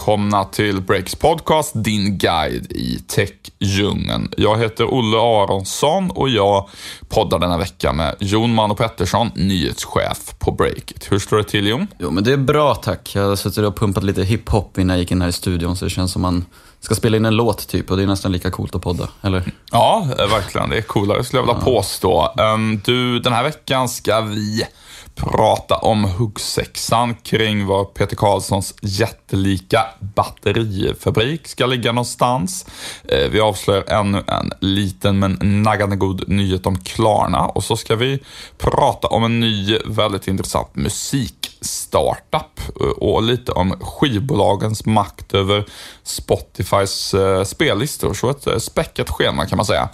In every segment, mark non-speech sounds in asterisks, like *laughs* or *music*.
Välkomna till Breaks podcast, din guide i techdjungeln. Jag heter Olle Aronsson och jag poddar denna vecka med Jon Mano Pettersson, nyhetschef på Breakit. Hur står det till Jon? Jo, men det är bra tack. Jag har suttit och pumpat lite hiphop innan jag gick in här i studion, så det känns som man ska spela in en låt typ och det är nästan lika coolt att podda, eller? Ja, verkligen. Det är coolare skulle jag vilja ja. påstå. Um, du, den här veckan ska vi prata om huggsexan kring var Peter Karlssons jättelika batterifabrik ska ligga någonstans. Eh, vi avslöjar ännu en liten men naggande god nyhet om Klarna och så ska vi prata om en ny väldigt intressant musikstartup eh, och lite om skivbolagens makt över Spotifys eh, spellistor. Så ett späckat schema kan man säga.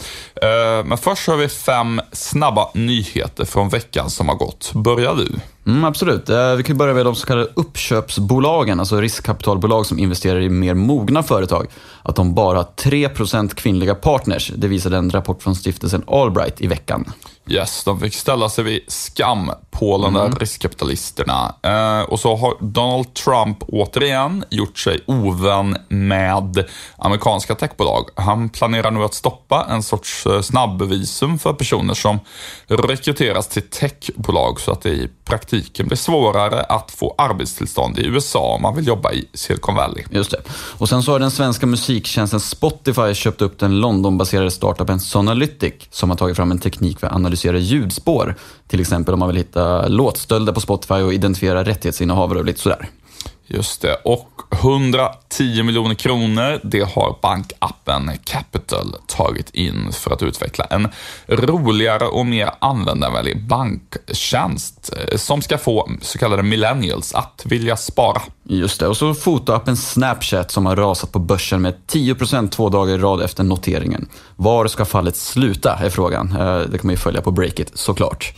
Men först har vi fem snabba nyheter från veckan som har gått. Börja du? Mm, absolut. Eh, vi kan börja med de så kallade uppköpsbolagen, alltså riskkapitalbolag som investerar i mer mogna företag. Att de bara har 3% kvinnliga partners. Det visade en rapport från stiftelsen Allbright i veckan. Yes, de fick ställa sig vid skam där mm. riskkapitalisterna. Eh, och så har Donald Trump återigen gjort sig ovän med amerikanska techbolag. Han planerar nu att stoppa en sorts eh, snabbvisum för personer som rekryteras till techbolag så att det i praktiken blir svårare att få arbetstillstånd i USA om man vill jobba i Silicon Valley. Just det. Och sen så har den svenska musiktjänsten Spotify köpt upp den Londonbaserade startupen Sonalytic som har tagit fram en teknik för att analysera ljudspår. Till exempel om man vill hitta låtstölder på Spotify och identifiera rättighetsinnehavare och lite sådär. Just det. Och 110 miljoner kronor, det har bankappen Capital tagit in för att utveckla en roligare och mer användarvänlig banktjänst eh, som ska få så kallade millennials att vilja spara. Just det, och så fotoappen Snapchat som har rasat på börsen med 10% två dagar i rad efter noteringen. Var ska fallet sluta, är frågan. Eh, det kommer ju följa på Breakit såklart.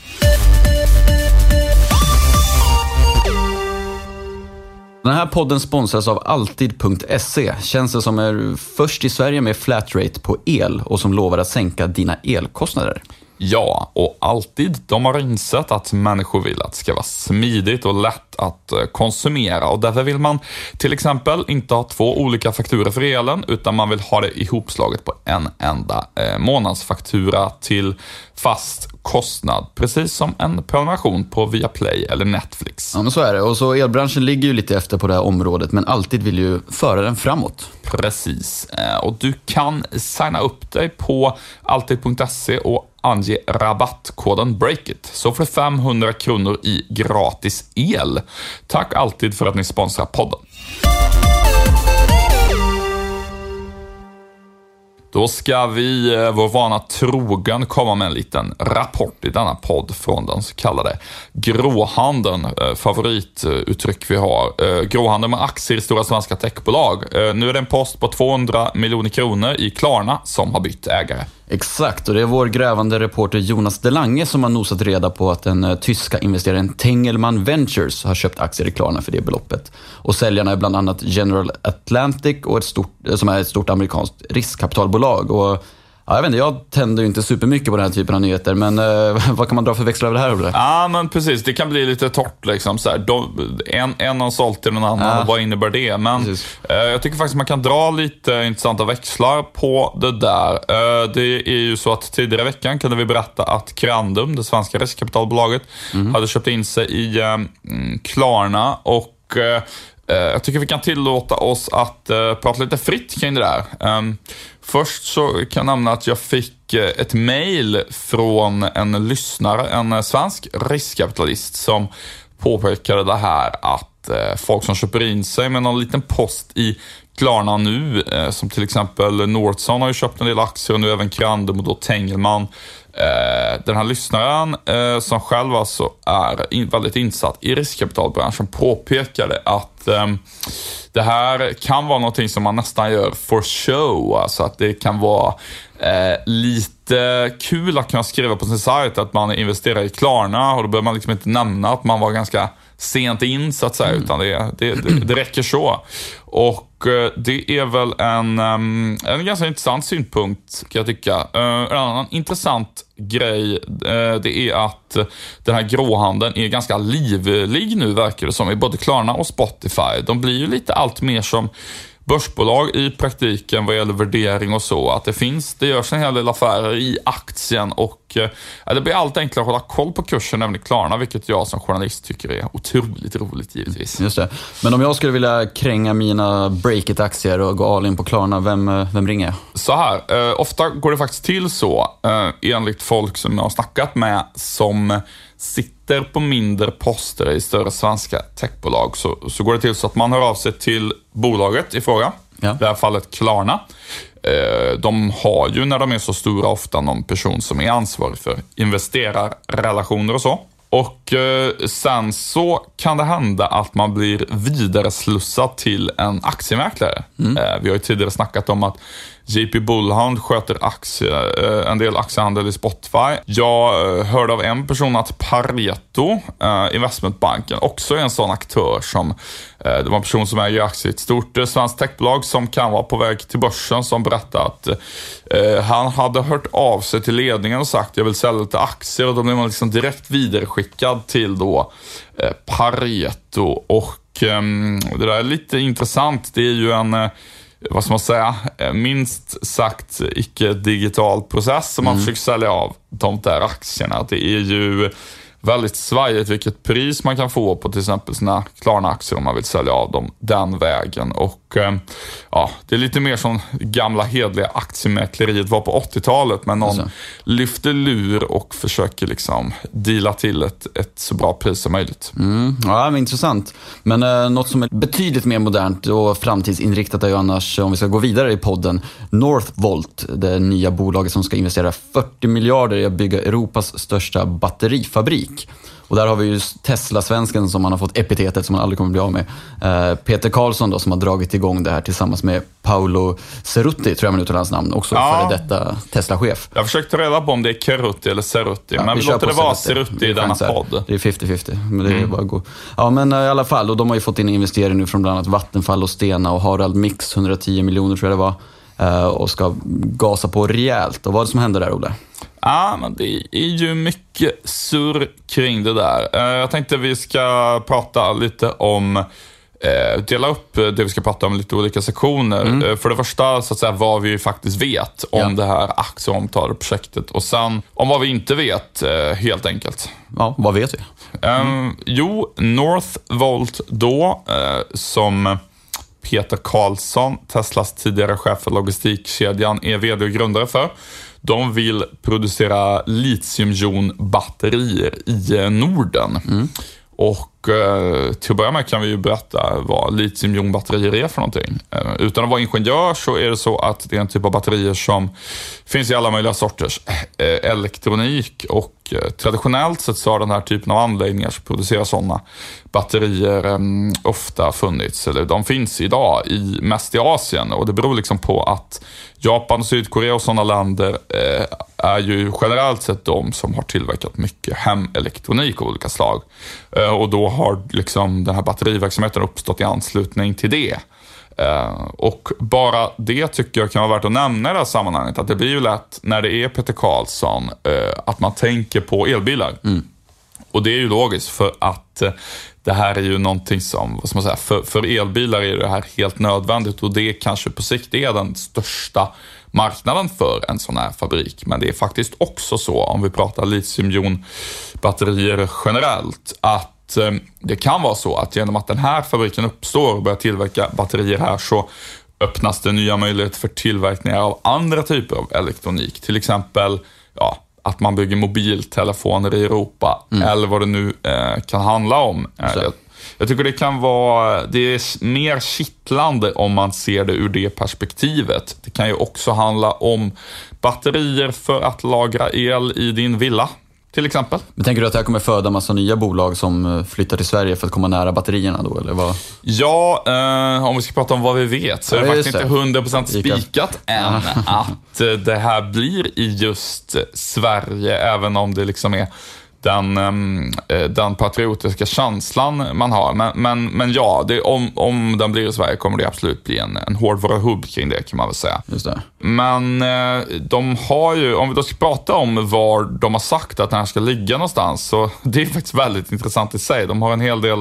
Den här podden sponsras av Alltid.se, tjänsten som är först i Sverige med flatrate på el och som lovar att sänka dina elkostnader. Ja, och alltid. De har insett att människor vill att det ska vara smidigt och lätt att eh, konsumera och därför vill man till exempel inte ha två olika fakturor för elen utan man vill ha det ihopslaget på en enda eh, månadsfaktura till fast kostnad, precis som en prenumeration på Viaplay eller Netflix. Ja, men så är det. Och så elbranschen ligger ju lite efter på det här området, men alltid vill ju föra den framåt. Precis. Eh, och du kan signa upp dig på alltid.se och ange rabattkoden BREAKIT så får du 500 kronor i gratis el. Tack alltid för att ni sponsrar podden. Då ska vi, eh, vår vana trogen, komma med en liten rapport i denna podd från den så kallade gråhandeln. Eh, favorituttryck vi har. Eh, gråhandeln med aktier i stora svenska techbolag. Nu är det en post på 200 miljoner kronor i Klarna som har bytt ägare. Exakt, och det är vår grävande reporter Jonas Delange som har nosat reda på att den eh, tyska investeraren Tengelman Ventures har köpt aktier i Klarna för det beloppet. Och säljarna är bland annat General Atlantic och ett stort, eh, som är ett stort amerikanskt riskkapitalbolag. Och Ja, jag, vet inte, jag tänder ju inte supermycket på den här typen av nyheter, men eh, *laughs* vad kan man dra för växlar över det här? Ja, men precis. Det kan bli lite torrt. Liksom, så De, en, en har sålt till någon annan ja. och vad innebär det? Men eh, jag tycker faktiskt man kan dra lite intressanta växlar på det där. Eh, det är ju så att tidigare i veckan kunde vi berätta att Crandum, det svenska riskkapitalbolaget, mm. hade köpt in sig i eh, Klarna och eh, eh, jag tycker vi kan tillåta oss att prata lite fritt kring det där. Först så kan jag nämna att jag fick eh, ett mail från en lyssnare, en svensk riskkapitalist som påpekade det här att Eh, folk som köper in sig med någon liten post i Klarna nu, eh, som till exempel Northson har ju köpt en del aktier och nu även Crandum och då Tengelman. Eh, den här lyssnaren, som själv alltså är väldigt insatt i riskkapitalbranschen, påpekade att ehm, det här kan vara någonting som man nästan gör for show. Alltså att det kan vara lite kul att kunna skriva på sin sajt att man investerar i Klarna och då behöver man liksom inte nämna att man var ganska sent in så att säga, mm. utan det, det, det, det, räcker så. Och eh, det är väl en, eh, en ganska intressant synpunkt kan jag tycka. Eh, en annan intressant grej, det är att den här gråhandeln är ganska livlig nu verkar det som, i både Klarna och Spotify. De blir ju lite allt mer som börsbolag i praktiken vad gäller värdering och så. Att det finns, det görs en hel del affärer i aktien och eh, det blir allt enklare att hålla koll på kursen även i Klarna, vilket jag som journalist tycker är otroligt roligt givetvis. Just det. Men om jag skulle vilja kränga mina Breakit-aktier och gå all in på Klarna, vem, eh, vem ringer jag? Så här, eh, ofta går det faktiskt till så, eh, enligt folk som jag har snackat med, som sitter på mindre poster i större svenska techbolag så, så går det till så att man hör av sig till bolaget i fråga. Ja. I det här fallet Klarna. Eh, de har ju när de är så stora ofta någon person som är ansvarig för investerarrelationer och så. Och eh, sen så kan det hända att man blir vidareslussad till en aktiemäklare. Mm. Eh, vi har ju tidigare snackat om att JP Bullhound sköter aktie, eh, en del aktiehandel i Spotify. Jag eh, hörde av en person att Pareto, eh, investmentbanken, också är en sån aktör som, det var en person som äger aktier i ett stort svenskt techbolag som kan vara på väg till börsen som berättade att han hade hört av sig till ledningen och sagt jag vill sälja lite aktier och då blev man liksom direkt vidareskickad till då Pareto och ehm, det där är lite intressant. Det är ju en vad ska man säga, eh, minst sagt icke-digital process som man mm. försöker sälja av de där aktierna. Det är ju väldigt svajigt vilket pris man kan få på till exempel sina Klarna-aktier om man vill sälja av dem den vägen. Och eh, ja, Det är lite mer som gamla hedliga aktiemäkleriet var på 80-talet, men någon alltså. lyfter lur och försöker liksom deala till ett, ett så bra pris som möjligt. Mm. Ja, men intressant. Men eh, något som är betydligt mer modernt och framtidsinriktat är ju annars, om vi ska gå vidare i podden, Northvolt, det nya bolaget som ska investera 40 miljarder i att bygga Europas största batterifabrik. Och där har vi ju Tesla-svensken som han har fått epitetet som han aldrig kommer bli av med. Eh, Peter Karlsson då, som har dragit igång det här tillsammans med Paolo Cerutti, tror jag man uttalar hans namn, också ja. före detta Tesla-chef. Jag försökte reda på om det är Cerutti eller Cerutti, ja, men vi låter det vara Cerutti i denna podd. Det är 50-50, men det är mm. bara gå. Ja, men eh, i alla fall, och de har ju fått in investeringar nu från bland annat Vattenfall och Stena och Harald Mix, 110 miljoner tror jag det var, eh, och ska gasa på rejält. Och vad är det som händer där, Olle? Ja, men det är ju mycket surr kring det där. Eh, jag tänkte vi ska prata lite om eh, dela upp det vi ska prata om i lite olika sektioner. Mm. Eh, för det första, så att säga, vad vi faktiskt vet om ja. det här aktieomtalade projektet och sen om vad vi inte vet, helt enkelt. Ja, vad vet vi? Mm. Um, jo, Northvolt då, uh, som Peter Karlsson, Teslas tidigare chef för logistikkedjan, är vd och grundare för. De vill producera litiumjonbatterier i Norden. Mm. Och eh, Eh, till att börja med kan vi ju berätta vad litiumjonbatterier är för någonting. Eh, utan att vara ingenjör så är det så att det är en typ av batterier som finns i alla möjliga sorters eh, elektronik och traditionellt sett så har den här typen av anläggningar som producerar sådana batterier ofta funnits, eller de finns idag, i, mest i Asien. Och det beror liksom på att Japan, och Sydkorea och sådana länder är ju generellt sett de som har tillverkat mycket hemelektronik av olika slag. Och då har liksom den här batteriverksamheten uppstått i anslutning till det. Uh, och bara det tycker jag kan vara värt att nämna i det här sammanhanget. Att det blir ju lätt när det är Peter Karlsson uh, att man tänker på elbilar. Mm. Och det är ju logiskt för att uh, det här är ju någonting som, vad ska man säga, för, för elbilar är det här helt nödvändigt och det kanske på sikt är den största marknaden för en sån här fabrik. Men det är faktiskt också så, om vi pratar litiumjonbatterier generellt, att Eh, det kan vara så att genom att den här fabriken uppstår och börjar tillverka batterier här så öppnas det nya möjligheter för tillverkningar av andra typer av elektronik. Till exempel ja, att man bygger mobiltelefoner i Europa mm. eller vad det nu eh, kan handla om. Eh, jag, jag, tycker det kan vara, det är mer kittlande om man ser det ur det perspektivet. Det kan ju också handla om batterier för att lagra el i din villa till exempel. Men tänker du att det här kommer föda massa nya bolag som eh, flyttar till Sverige för att komma nära batterierna då, eller vad? Ja, eh, om vi ska prata om vad vi vet så är det ja, faktiskt inte 100% spikat än att eh, det här blir i just Sverige, även om det liksom är den, ehm, eh, den patriotiska känslan man har. Men, men, men ja, det, om, om den blir i Sverige kommer det absolut bli en, en hårdvaruhubb kring det kan man väl säga. Just det. Men eh, de har ju, om vi då ska prata om var de har sagt att den här ska ligga någonstans, så *laughs* det är faktiskt väldigt intressant i sig. De har en hel del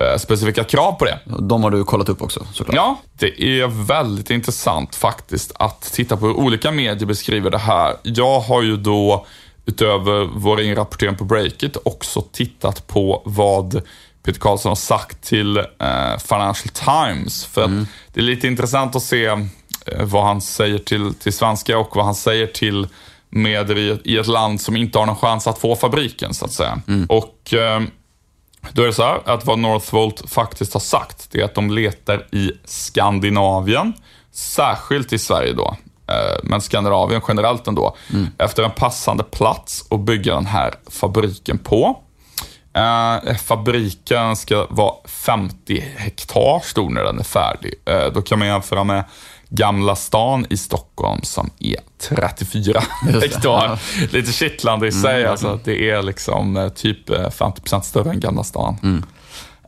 eh, specifika krav på det. De har du kollat upp också såklart. Ja, det är väldigt intressant faktiskt att titta på hur olika medier beskriver det här. Jag har ju då utöver vår inrapportering på Breakit också tittat på vad Peter Karlsson har sagt till eh, Financial Times. För mm. det är lite intressant att se eh, vad han säger till, till svenska och vad han säger till medier i, i ett land som inte har någon chans att få fabriken, så att säga. Mm. Och eh, då är det så här att vad Northvolt faktiskt har sagt, det är att de letar i Skandinavien, särskilt i Sverige då. Eh, men Skandinavien generellt ändå, mm. efter en passande plats att bygga den här fabriken på. Eh, fabriken ska vara 50 hektar stor när den är färdig. Eh, då kan man jämföra med Gamla stan i Stockholm som är 34 *laughs* hektar. Lite kittlande i sig. Mm, alltså, det är liksom eh, typ 50% större än Gamla stan. Mm.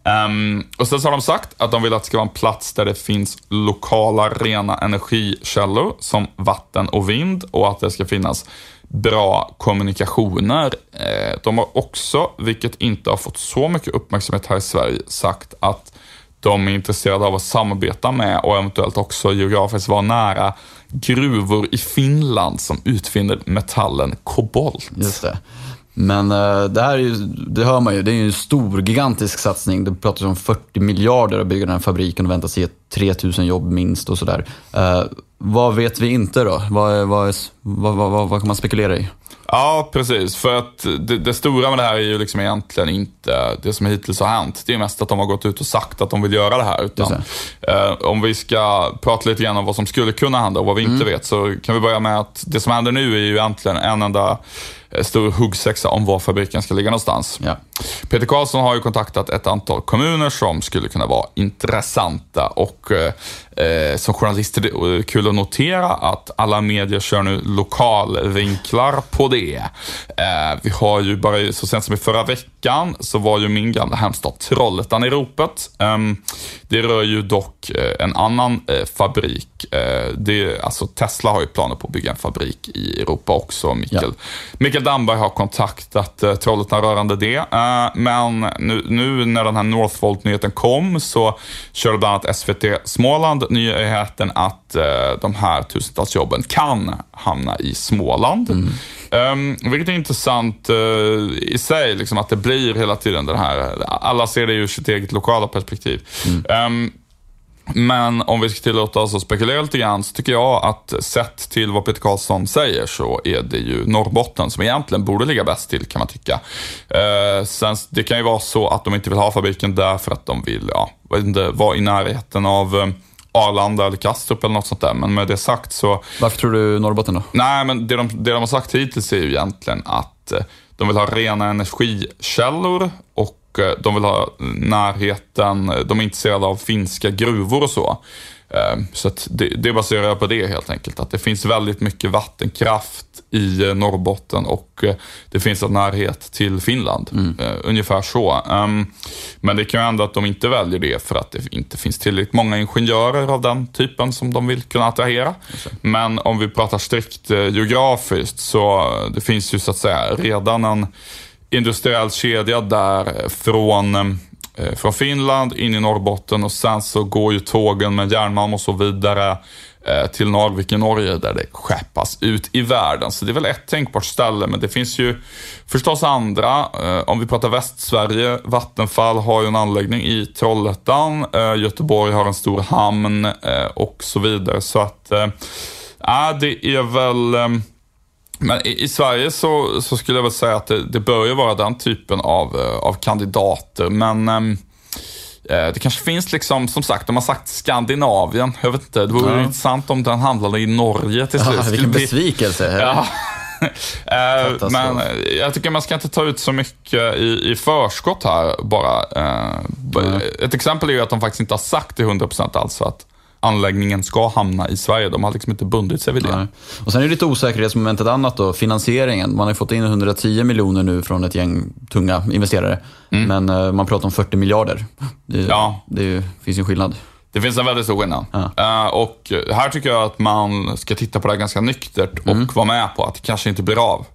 Um, och sen så har de sagt att de vill att det ska vara en plats där det finns lokala rena energikällor som vatten och vind och att det ska finnas bra kommunikationer. Eh, de har också, vilket inte har fått så mycket uppmärksamhet här i Sverige, sagt att de är intresserade av att samarbeta med och eventuellt också geografiskt vara nära gruvor i Finland som utvinner metallen kobolt. Just det. Men uh, det här är ju, det hör man ju, det är ju en stor, gigantisk satsning. Det pratas om 40 miljarder att bygga den här fabriken och väntas ge 3000 jobb minst och sådär. Uh, vad vet vi inte då? Vad, vad, vad, vad, vad kan man spekulera i? Ja, precis. För att det, det, stora med det här är ju liksom egentligen inte det som hittills har hänt. Det är mest att de har gått ut och sagt att de vill göra det här. Utan, eh, om vi ska prata lite grann om vad som skulle kunna hända och vad vi mm. inte vet, så kan vi börja med att det som händer nu är ju egentligen en enda Eh, stor huggsexa om var fabriken ska ligga någonstans. Ja. Peter Karlsson har ju kontaktat ett antal kommuner som skulle kunna vara intressanta och eh, eh som journalist är det kul att notera att alla medier kör nu lokalvinklar på det. Eh, vi har ju bara så sent som i förra veckan så var ju min gamla hemstad Trollhättan i ropet. Eh, det rör ju dock eh, en annan fabrik. det, alltså Tesla har ju planer på att bygga en fabrik i Europa också. Mikael, ja. Mikael Damberg har kontaktat eh, Trollhättan rörande det. Eh, men nu, nu när den här Northvolt-nyheten kom så körde bland annat SVT Småland nyheten att eh, de här tusentals jobben kan hamna i Småland. Mm. Um, vilket är intressant uh, i sig, liksom, att det blir hela tiden den här, alla ser det ur sitt eget lokala perspektiv. Mm. Um, men om vi ska tillåta oss att spekulera lite grann så tycker jag att sett till vad Peter Karlsson säger så är det ju Norrbotten som egentligen borde ligga bäst till kan man tycka. Eh, sen, det kan ju vara så att de inte vill ha fabriken där för att de vill, ja, inte, vara i närheten av eh, Arlanda eller Kastrup eller något sånt där. Men med det sagt så... Varför tror du Norrbotten då? Nej, men det de, det de har sagt hittills är ju egentligen att eh, de vill ha rena energikällor och Eh, de vill ha närheten, de är intresserade av finska gruvor och så. Eh, så det, det baserar jag på det helt enkelt. Att det finns väldigt mycket vattenkraft i eh, Norrbotten och det finns en närhet till Finland. Mm. Ungefär så. Ehm, men det kan ju hända att de inte väljer det för att det inte finns tillräckligt många ingenjörer av den typen som de vill kunna attrahera. Men om vi pratar strikt geografiskt så det finns ju så att säga redan en industriell kedja där eh, från, eh, eh, från Finland in i Norrbotten och sen så går ju tågen med järnmalm och så vidare till Narvik i Norge där det skeppas ut i världen. Så det är väl ett tänkbart ställe, men det finns ju förstås andra. Om vi pratar Västsverige, Vattenfall har ju en anläggning i Trollhättan, Göteborg har en stor hamn och så vidare. Så att, ja, det är väl men i, i, Sverige så, så, skulle jag väl säga att det, det ju vara den typen av, eh, av kandidater. Men ehm, eh, det kanske finns liksom, som sagt, de har sagt Skandinavien. Jag vet inte, det vore ja. intressant om den handlade i Norge till slut. Ja, *laughs* vilken besvikelse. *laughs* Ja. Eh, men eh, jag tycker man ska inte ta ut så mycket i, i förskott här bara. Mm. Ett exempel är ju att de faktiskt inte har sagt till 100% alltså att anläggningen ska hamna i Sverige. De har liksom inte bundit sig vid det. Nej. Och sen är det lite osäkerhetsmoment ett annat då, finansieringen. Man har fått in 110 miljoner nu från ett gäng tunga investerare. Mm. Men uh, man pratar om 40 miljarder. Det, ja. det finns ju en skillnad. Det finns en väldigt stor skillnad. Ja. Uh, och här tycker jag att man ska titta på det ganska nyktert och mm. vara med på att det kanske inte blir av.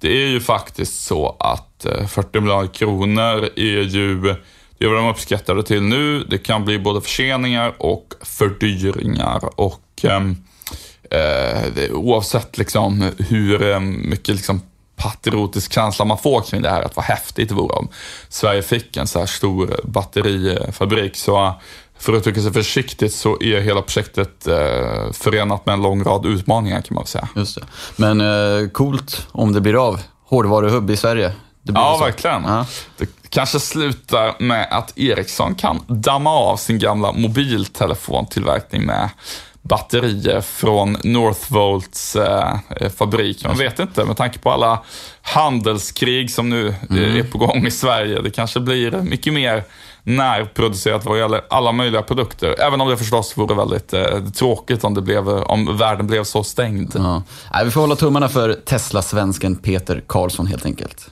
Det är ju faktiskt så att 40 eh, miljarder kronor är ju är vad de uppskattar det till nu. Det kan bli både förseningar och fördyringar. Och ehm, eh, oavsett liksom hur eh, mycket liksom patriotisk känsla man får kring det här, att vad häftigt det vore om Sverige fick en så här stor batterifabrik. Så för att uttrycka sig försiktigt så är hela projektet eh, förenat med en lång rad utmaningar kan man säga. Just det. Men eh, coolt om det blir av. Hårdvaruhubb i Sverige. ja, verkligen. Ja. Det kanske slutar med att Ericsson kan damma av sin gamla mobiltelefontillverkning med batterier från Northvolts eh, fabrik. Man vet inte, med tanke på alla handelskrig som nu mm. är på gång i Sverige. Det kanske blir mycket mer närproducerat vad gäller alla möjliga produkter. Även om det förstås vore väldigt eh, tråkigt om, det blev, om världen blev så stängd. Ja. Nej, vi får hålla tummarna för Tesla-svensken Peter Karlsson helt enkelt.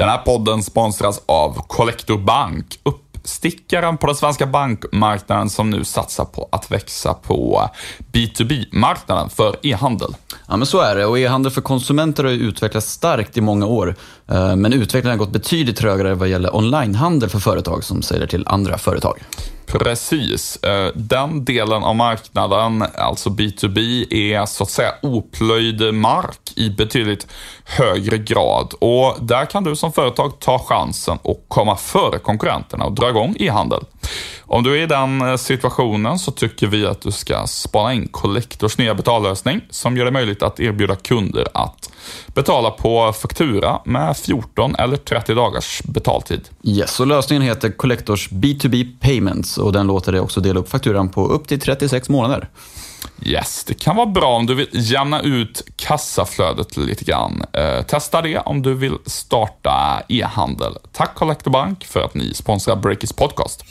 Den här podden sponsras av Collector Bank. Uppstickaren på den svenska bankmarknaden som nu satsar på att växa på B2B-marknaden för e-handel. Ja, men så är det. Och e-handel för konsumenter har utvecklats starkt i många år. Eh, men utvecklingen har gått betydligt trögare vad gäller onlinehandel för företag som säljer till andra företag. Precis. Eh, den delen av marknaden, alltså B2B, är så att säga oplöjd mark i betydligt högre grad. Och där kan du som företag ta chansen och komma före konkurrenterna och dra igång e-handel. Om du är i den eh, situationen så tycker vi att du ska spana in Collectors nya betallösning som gör det möjligt att erbjuda kunder att betala på faktura med 14 eller 30 dagars betaltid. Yes, och lösningen heter Collectors B2B Payments och den låter dig också dela upp fakturan på upp till 36 månader. Yes, det kan vara bra om du vill jämna ut kassaflödet lite grann. Eh, testa det om du vill starta e-handel. Tack Collector Bank för att ni sponsrar Breakits podcast.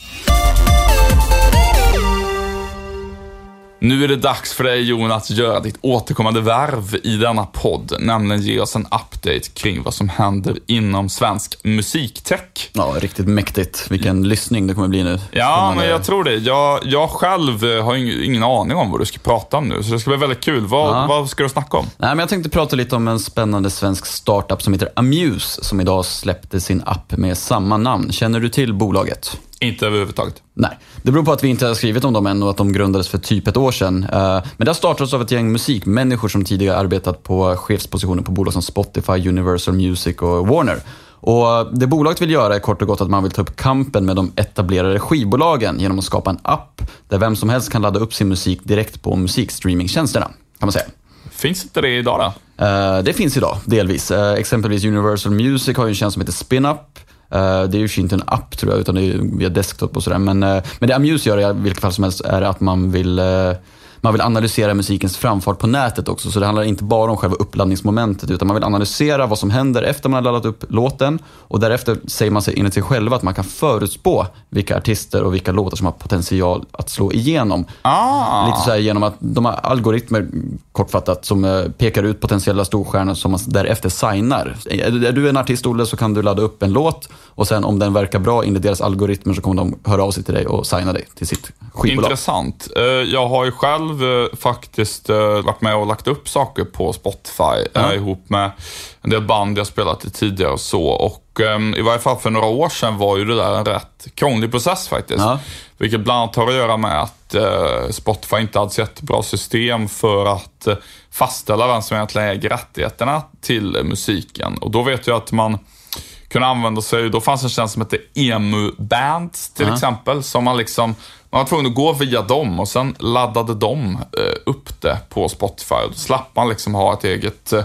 Nu är det dags för dig Jonas att göra ditt återkommande värv i denna podd, nämligen ge oss en update kring vad som händer inom svensk musiktech. Ja, riktigt mäktigt. Vilken lyssning det kommer bli nu. Ja, men jag tror det. Jag, jag själv eh, har ingen aning om vad du ska prata om nu, så det ska bli väldigt kul. Vad, ja. vad ska du snacka om? Nej, men jag tänkte prata lite om en spännande svensk startup som heter Amuse, som idag släppte sin app med samma namn. Känner du till bolaget? Inte överhuvudtaget. Nej, det beror på att vi inte har skrivit om dem än och att de grundades för typ ett år sedan. Eh, men det har startats av ett gäng musikmänniskor som tidigare arbetat på chefspositioner på bolag som Spotify, Universal Music och Warner. Och Det bolaget vill göra är kort och gott att man vill ta upp kampen med de etablerade skivbolagen genom att skapa en app där vem som helst kan ladda upp sin musik direkt på musikstreamingtjänsterna, kan man säga. Finns inte det idag då? Uh, det finns idag, delvis. Uh, exempelvis Universal Music har ju en tjänst som heter SpinUp Uh, Eh, det är ju inte en app tror jag, utan det är via desktop och sådär. Men, uh, men det Amuse gör i vilket fall som helst är att man vill uh, man vill analysera musikens framfart på nätet också. Så det handlar inte bara om själva uppladdningsmomentet utan man vill analysera vad som händer efter man har laddat upp låten och därefter säger man sig enligt sig själva att man kan förutspå vilka artister och vilka låtar som har potential att slå igenom. Ah. Lite så här genom att de har algoritmer, kortfattat, som eh, pekar ut potentiella storstjärnor som man därefter signar. Är du en artist, Olle, så kan du ladda upp en låt och sen om den verkar bra enligt deras algoritmer så kommer de höra av sig till dig och signa dig till sitt skivbolag. Intressant. Eh, jag har ju själv själv eh, faktiskt eh, varit med och lagt upp saker på Spotify mm. ihop med en del band jag spelat i tidigare och så. Och ehm, i varje fall för några år sedan var ju det där en rätt krånglig process faktiskt. Mm. Vilket bland annat har att göra med att Spotify inte hade så jättebra system för att fastställa vem som egentligen äger rättigheterna till musiken. Och då vet jag att man kunde använda sig, då fanns en tjänst som hette EMU Bands till mm. exempel, som man liksom man var tvungen att gå via dem och sen laddade de eh, upp det på Spotify. Då slapp man liksom ha ett eget eh,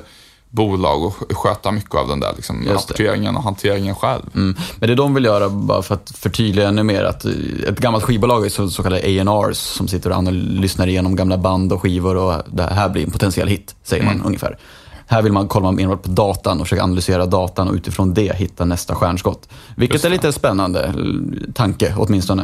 bolag och sköta mycket av den där liksom, rapporteringen och hanteringen själv. Mm. Men det de vill göra, bara för att förtydliga ännu mer, att eh, ett gammalt skivbolag är så, så kallade A&Rs som sitter och lyssnar igenom gamla band och skivor och det här blir en potentiell hit, säger man mm. ungefär. Här vill man kolla enbart på datan och försöka analysera datan och utifrån det hitta nästa stjärnskott. Vilket är lite spännande tanke åtminstone.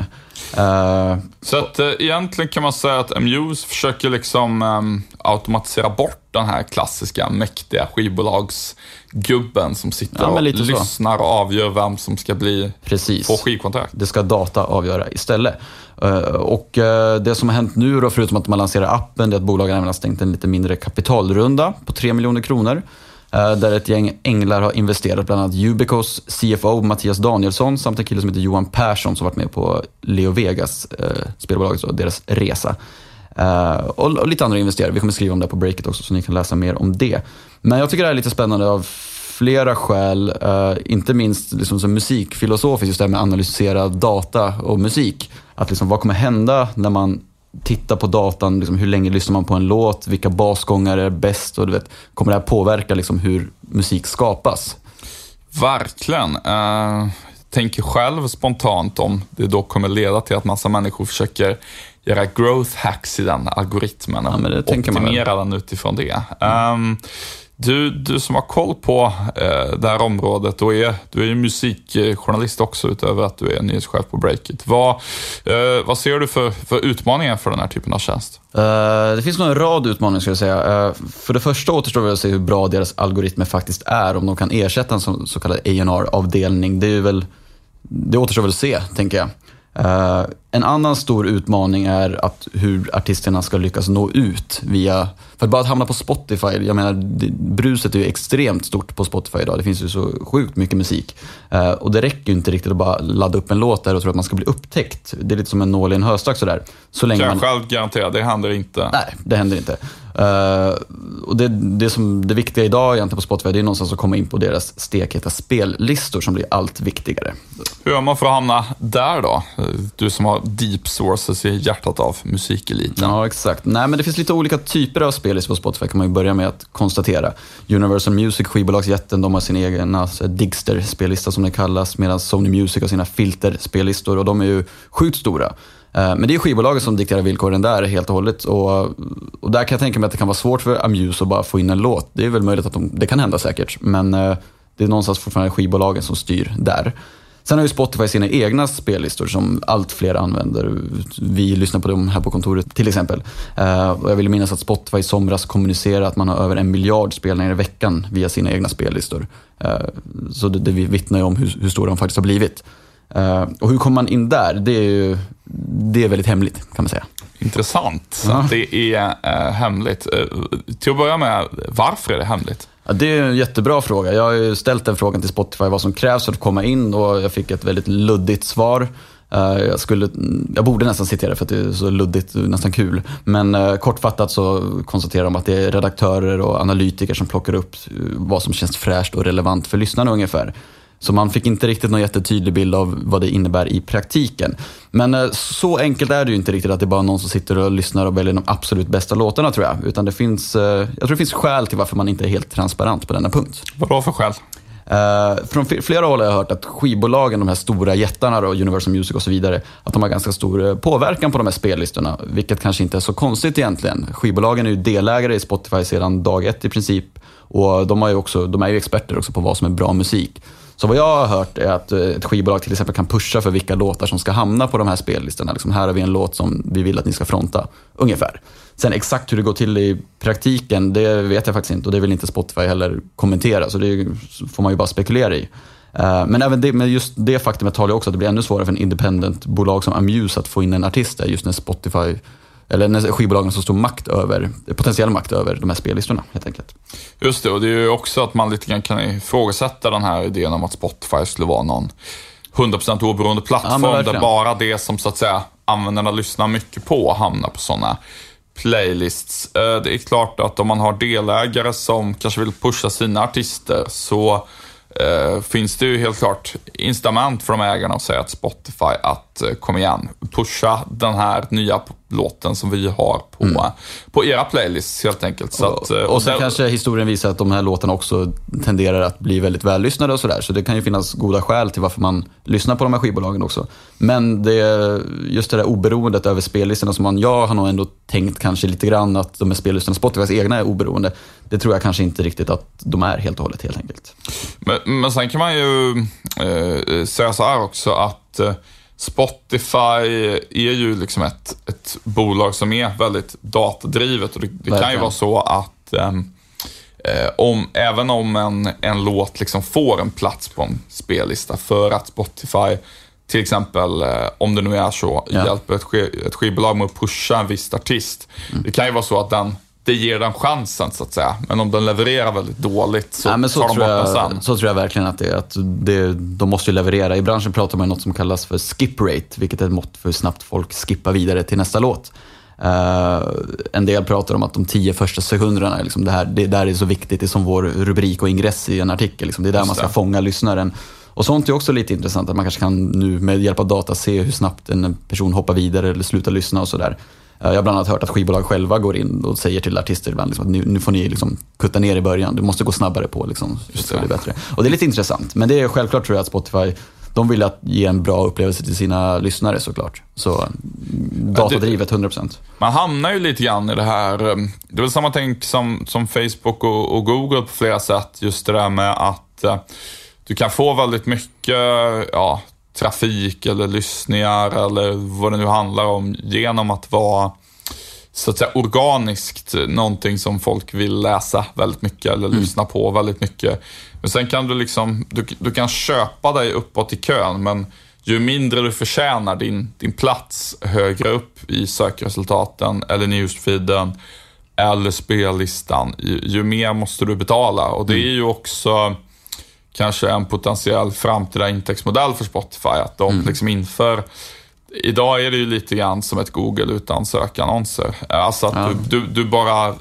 Uh, så att uh, egentligen kan man säga att Amuse försöker liksom um, automatisera bort den här klassiska mäktiga skivbolagsgubben som sitter ja, och lyssnar och avgör vem som ska bli Precis. få skivkontrakt. Det ska data avgöra istället. Eh, och eh, det som har hänt nu då, förutom att man lanserar appen, det är att bolagen även har stängt en lite mindre kapitalrunda på 3 miljoner kronor. Eh, där ett gäng änglar har investerat, bland annat Ubicos CFO Mattias Danielsson samt en kille som heter Johan Persson som varit med på Leo Vegas, eh, spelbolaget, och deras resa. Uh, och, och, lite andra investerare. Vi kommer skriva om det på breaket också, så ni kan läsa mer om det. Men jag tycker det här är lite spännande av flera skäl. Uh, inte minst liksom som musikfilosofiskt, just det här med att analysera data och musik. Att liksom, vad kommer hända när man titta på datan, liksom, hur länge lyssnar man på en låt, vilka basgångar är bäst och du vet, kommer det här påverka liksom, hur musik skapas? Verkligen. Uh, tänker själv spontant om det då kommer leda till att massa människor försöker göra growth hacks i den algoritmen och ja, optimera den utifrån det. Um, du, du som har koll på eh, det här området och är, du är ju musikjournalist också utöver att du är nyhetschef på Breakit. Vad, eh, vad ser du för, för utmaningar för den här typen av tjänst? Uh, det finns nog en rad utmaningar skulle jag säga. Uh, för det första återstår det att se hur bra deras algoritmer faktiskt är, om de kan ersätta en så, så kallad A&R-avdelning. Det, är väl, det återstår väl att se, tänker jag. Uh, en annan stor utmaning är att hur artisterna ska lyckas nå ut via för att bara att hamna på Spotify, jag menar, det, bruset är ju extremt stort på Spotify idag. Det finns ju så sjukt mycket musik. Uh, och det räcker ju inte riktigt att bara ladda upp en låt där och tro att man ska bli upptäckt. Det är lite som en nål i en höstack sådär. Så länge kan jag man... själv garantera, det händer inte. Nej, det händer inte. Uh, och det, det, som, det viktiga idag egentligen på Spotify, det är någonstans att komma in på deras stekheta spellistor som blir allt viktigare. Hur gör man för att hamna där då? Du som har deep sources i hjärtat av musikeliten. Ja, exakt. Nej, men det finns lite olika typer av spellistor på Spotify kan man ju börja med att konstatera. Universal Music, skivbolagsjätten, de har sin egen alltså, Digster-spellista som det kallas, medan Sony Music har sina filter-spellistor och de är ju sjukt stora. Eh, men det är skivbolaget som dikterar villkoren där helt och hållet. Och, och, där kan jag tänka mig att det kan vara svårt för Amuse att bara få in en låt. Det är väl möjligt att de, det kan hända säkert, men eh, det är någonstans fortfarande skivbolagen som styr där. Sen har ju Spotify sina egna spellistor som allt fler använder. Vi lyssnar på dem här på kontoret till exempel. Eh, och jag vill minnas att Spotify i somras kommunicerade att man har över en miljard spelningar i veckan via sina egna spellistor. Så det, det vittnar ju om hur, hur stora de faktiskt har blivit. Uh, och hur kommer man in där? Det är ju det är väldigt hemligt kan man säga. Intressant. Ja. Det är hemligt. till att börja med, varför är det hemligt? Ja, det är en jättebra fråga. Jag har ju ställt den frågan till Spotify, vad som krävs för att komma in och jag fick ett väldigt luddigt svar. Eh, jag, skulle, jag borde nästan citera för att det är så luddigt och nästan kul. Men kortfattat så konstaterar de att det är redaktörer och analytiker som plockar upp eh, vad som känns fräscht och relevant för lyssnarna ungefär. Så man fick inte riktigt någon jättetydlig bild av vad det innebär i praktiken. Men eh, så enkelt är det ju inte riktigt att det är bara någon som sitter och lyssnar och väljer de absolut bästa låtarna tror jag. Utan det finns, eh, jag tror det finns skäl till varför man inte är helt transparent på denna punkt. Vadå för skäl? Uh, från flera håll har jag hört att skivbolagen, de här stora jättarna, då, Universal Music och så vidare, att de har ganska stor påverkan på de här spellistorna. Vilket kanske inte är så konstigt egentligen. Skivbolagen är ju delägare i Spotify sedan dag ett i princip. Och de, har ju också, de är ju experter också på vad som är bra musik. Så vad jag har hört är att eh, ett skivbolag till exempel kan pusha för vilka låtar som ska hamna på de här spellistorna. Liksom, här har vi en låt som vi vill att ni ska fronta, ungefär. Sen exakt hur det går till i praktiken, det vet jag faktiskt inte och det vill inte Spotify heller kommentera, så det får man ju bara spekulera i. Eh, men även det, men just det faktumet talar ju också att det blir ännu svårare för en independent-bolag som Amuse att få in en artist där, just när Spotify eller när skivbolagen så stor makt över, potentiell makt över de här spellistorna helt enkelt. Just det, och det är ju också att man lite grann kan ifrågasätta den här idén om att Spotify skulle vara någon 100% oberoende plattform ja, där bara det som så att säga användarna lyssnar mycket på hamnar på sådana playlists. Eh, det är klart att om man har delägare som kanske vill pusha sina artister så eh, finns det ju helt klart incitament för de ägarna att säga att Spotify att att eh, kom igen, pusha den här nya låten som vi har på, mm. på era playlists helt enkelt. Så att, och, eh, och sen där... kanske historien visar att de här låtarna också tenderar att bli väldigt vällyssnade och sådär. Så det kan ju finnas goda skäl till varför man lyssnar på de här skivbolagen också. Men det, just det där oberoendet över spellistorna som man, jag har nog ändå tänkt kanske lite grann att de här spellistorna, Spotifys egna är oberoende. Det tror jag kanske inte riktigt att de är helt och hållet helt enkelt. Men, men sen kan man ju eh, säga så här också att eh, Spotify är ju liksom ett, ett bolag som är väldigt datadrivet och det, det kan ju vara så att eh, om, även om en, en låt liksom får en plats på en spellista för att Spotify till exempel, eh, om det nu är så, ja. hjälper ett, ett skivbolag med att pusha en viss artist. Mm. Det kan ju vara så att den det ger den chansen så att säga. Men om den levererar väldigt dåligt så, ja, så tar de bort den sen. Så tror jag verkligen att det är. Att det, de måste ju leverera. I branschen pratar man om något som kallas för skip rate, vilket är ett mått för hur snabbt folk skippar vidare till nästa låt. Uh, en del pratar om att de tio första sekunderna, liksom det, här, det där är så viktigt, det är som vår rubrik och ingress i en artikel. Liksom. Det är där Just man ska det. fånga lyssnaren. Och sånt är också lite intressant, att man kanske kan nu med hjälp av data se hur snabbt en person hoppar vidare eller slutar lyssna och sådär. Jag har bland annat hört att skivbolag själva går in och säger till artister ibland liksom, att nu, nu får ni liksom kutta ner i början, du måste gå snabbare på. Liksom, så det blir bättre. Och det är lite intressant, men det är självklart tror jag att Spotify de vill att ge en bra upplevelse till sina lyssnare såklart. Så datadrivet 100%. Man hamnar ju lite grann i det här, eh, det är väl samma tänk som, som Facebook och, och Google på flera sätt. Just det där med att uh, du kan få väldigt mycket ja, trafik eller lyssningar eller vad det nu handlar om genom att vara så att säga organiskt någonting som folk vill läsa väldigt mycket eller mm. lyssna på väldigt mycket. Men sen kan du liksom, du, du kan köpa dig uppåt i kön men ju mindre du förtjänar din, din plats högre upp i sökresultaten eller newsfeeden eller spellistan, ju, ju mer måste du betala. Och det mm. är ju också kanske en potentiell framtida intäktsmodell för Spotify. Att de mm. liksom inför Idag är det ju lite grann som ett Google utan sökannonser. Alltså att ja. du, du, du, bara...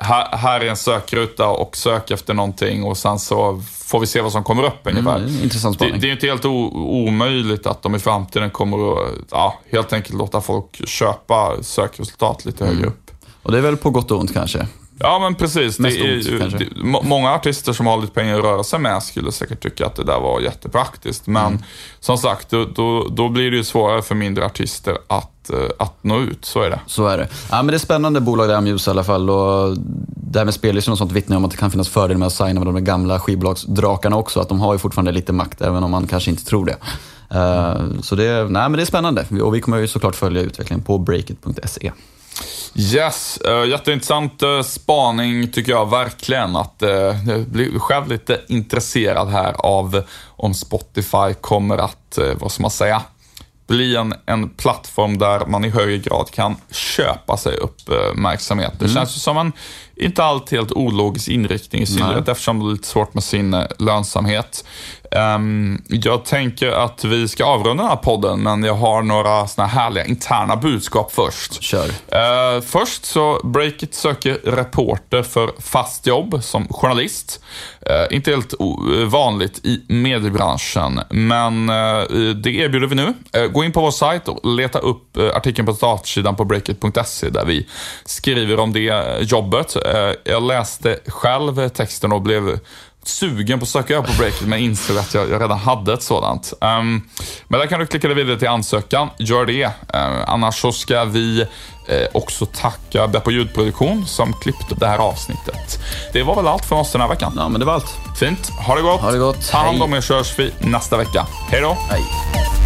Här, här, är en sökruta och sök efter någonting och sen så får vi se vad som kommer upp mm, ungefär. Mm, intressant det, det är inte helt o, omöjligt att de i framtiden kommer att ja, helt enkelt låta folk köpa sökresultat lite mm. högre upp. Och det är väl på gott och ont kanske? Ja, men precis. Det är, det, många artister som har lite pengar att röra sig med skulle säkert tycka att det där var jättepraktiskt. Men mm. som sagt, då, då, då, blir det ju svårare för mindre artister att, eh, att nå ut. Så är det. Så är det. Ja, men det är spännande bolag där, Muse i alla fall. Och det här med spellistor och sånt vittnar om att det kan finnas fördelar med att signa med de gamla skivbolagsdrakarna också. Att de har ju fortfarande lite makt, även om man kanske inte tror det. Uh, så det, nej, men det är spännande och vi kommer ju såklart följa utvecklingen på breakit.se. Yes, uh, jätteintressant uh, spaning tycker jag verkligen. Att uh, jag blir själv lite intresserad här av om Spotify kommer att, uh, vad ska man säga, bli en, en plattform där man i högre grad kan köpa sig uppmärksamhet. Det mm. känns ju som en inte alltid helt ologisk inriktning, i synnerhet eftersom det är lite svårt med sin lönsamhet. Um, jag tänker att vi ska avrunda den här podden, men jag har några såna härliga interna budskap först. Kör. Uh, först så, Breakit söker reporter för fast jobb som journalist. Uh, inte helt vanligt i mediebranschen, men uh, det erbjuder vi nu. gå in på vår sajt och leta upp artikeln på startsidan på breakit.se där vi skriver om det jobbet. Jag läste själv texten och blev sugen på att söka på Breakit men insåg att jag, jag, redan hade ett sådant. Um, men där kan du klicka dig vidare till ansökan. Gör det. Uh, annars så ska vi uh, också tacka Beppo ljudproduktion som klippte det här avsnittet. Det var väl allt för oss den här veckan. Ja, men det var allt. Fint. Ha det gott. Ha det gott. Ta hand om er så hörs vi nästa vecka. Hej då. Hej.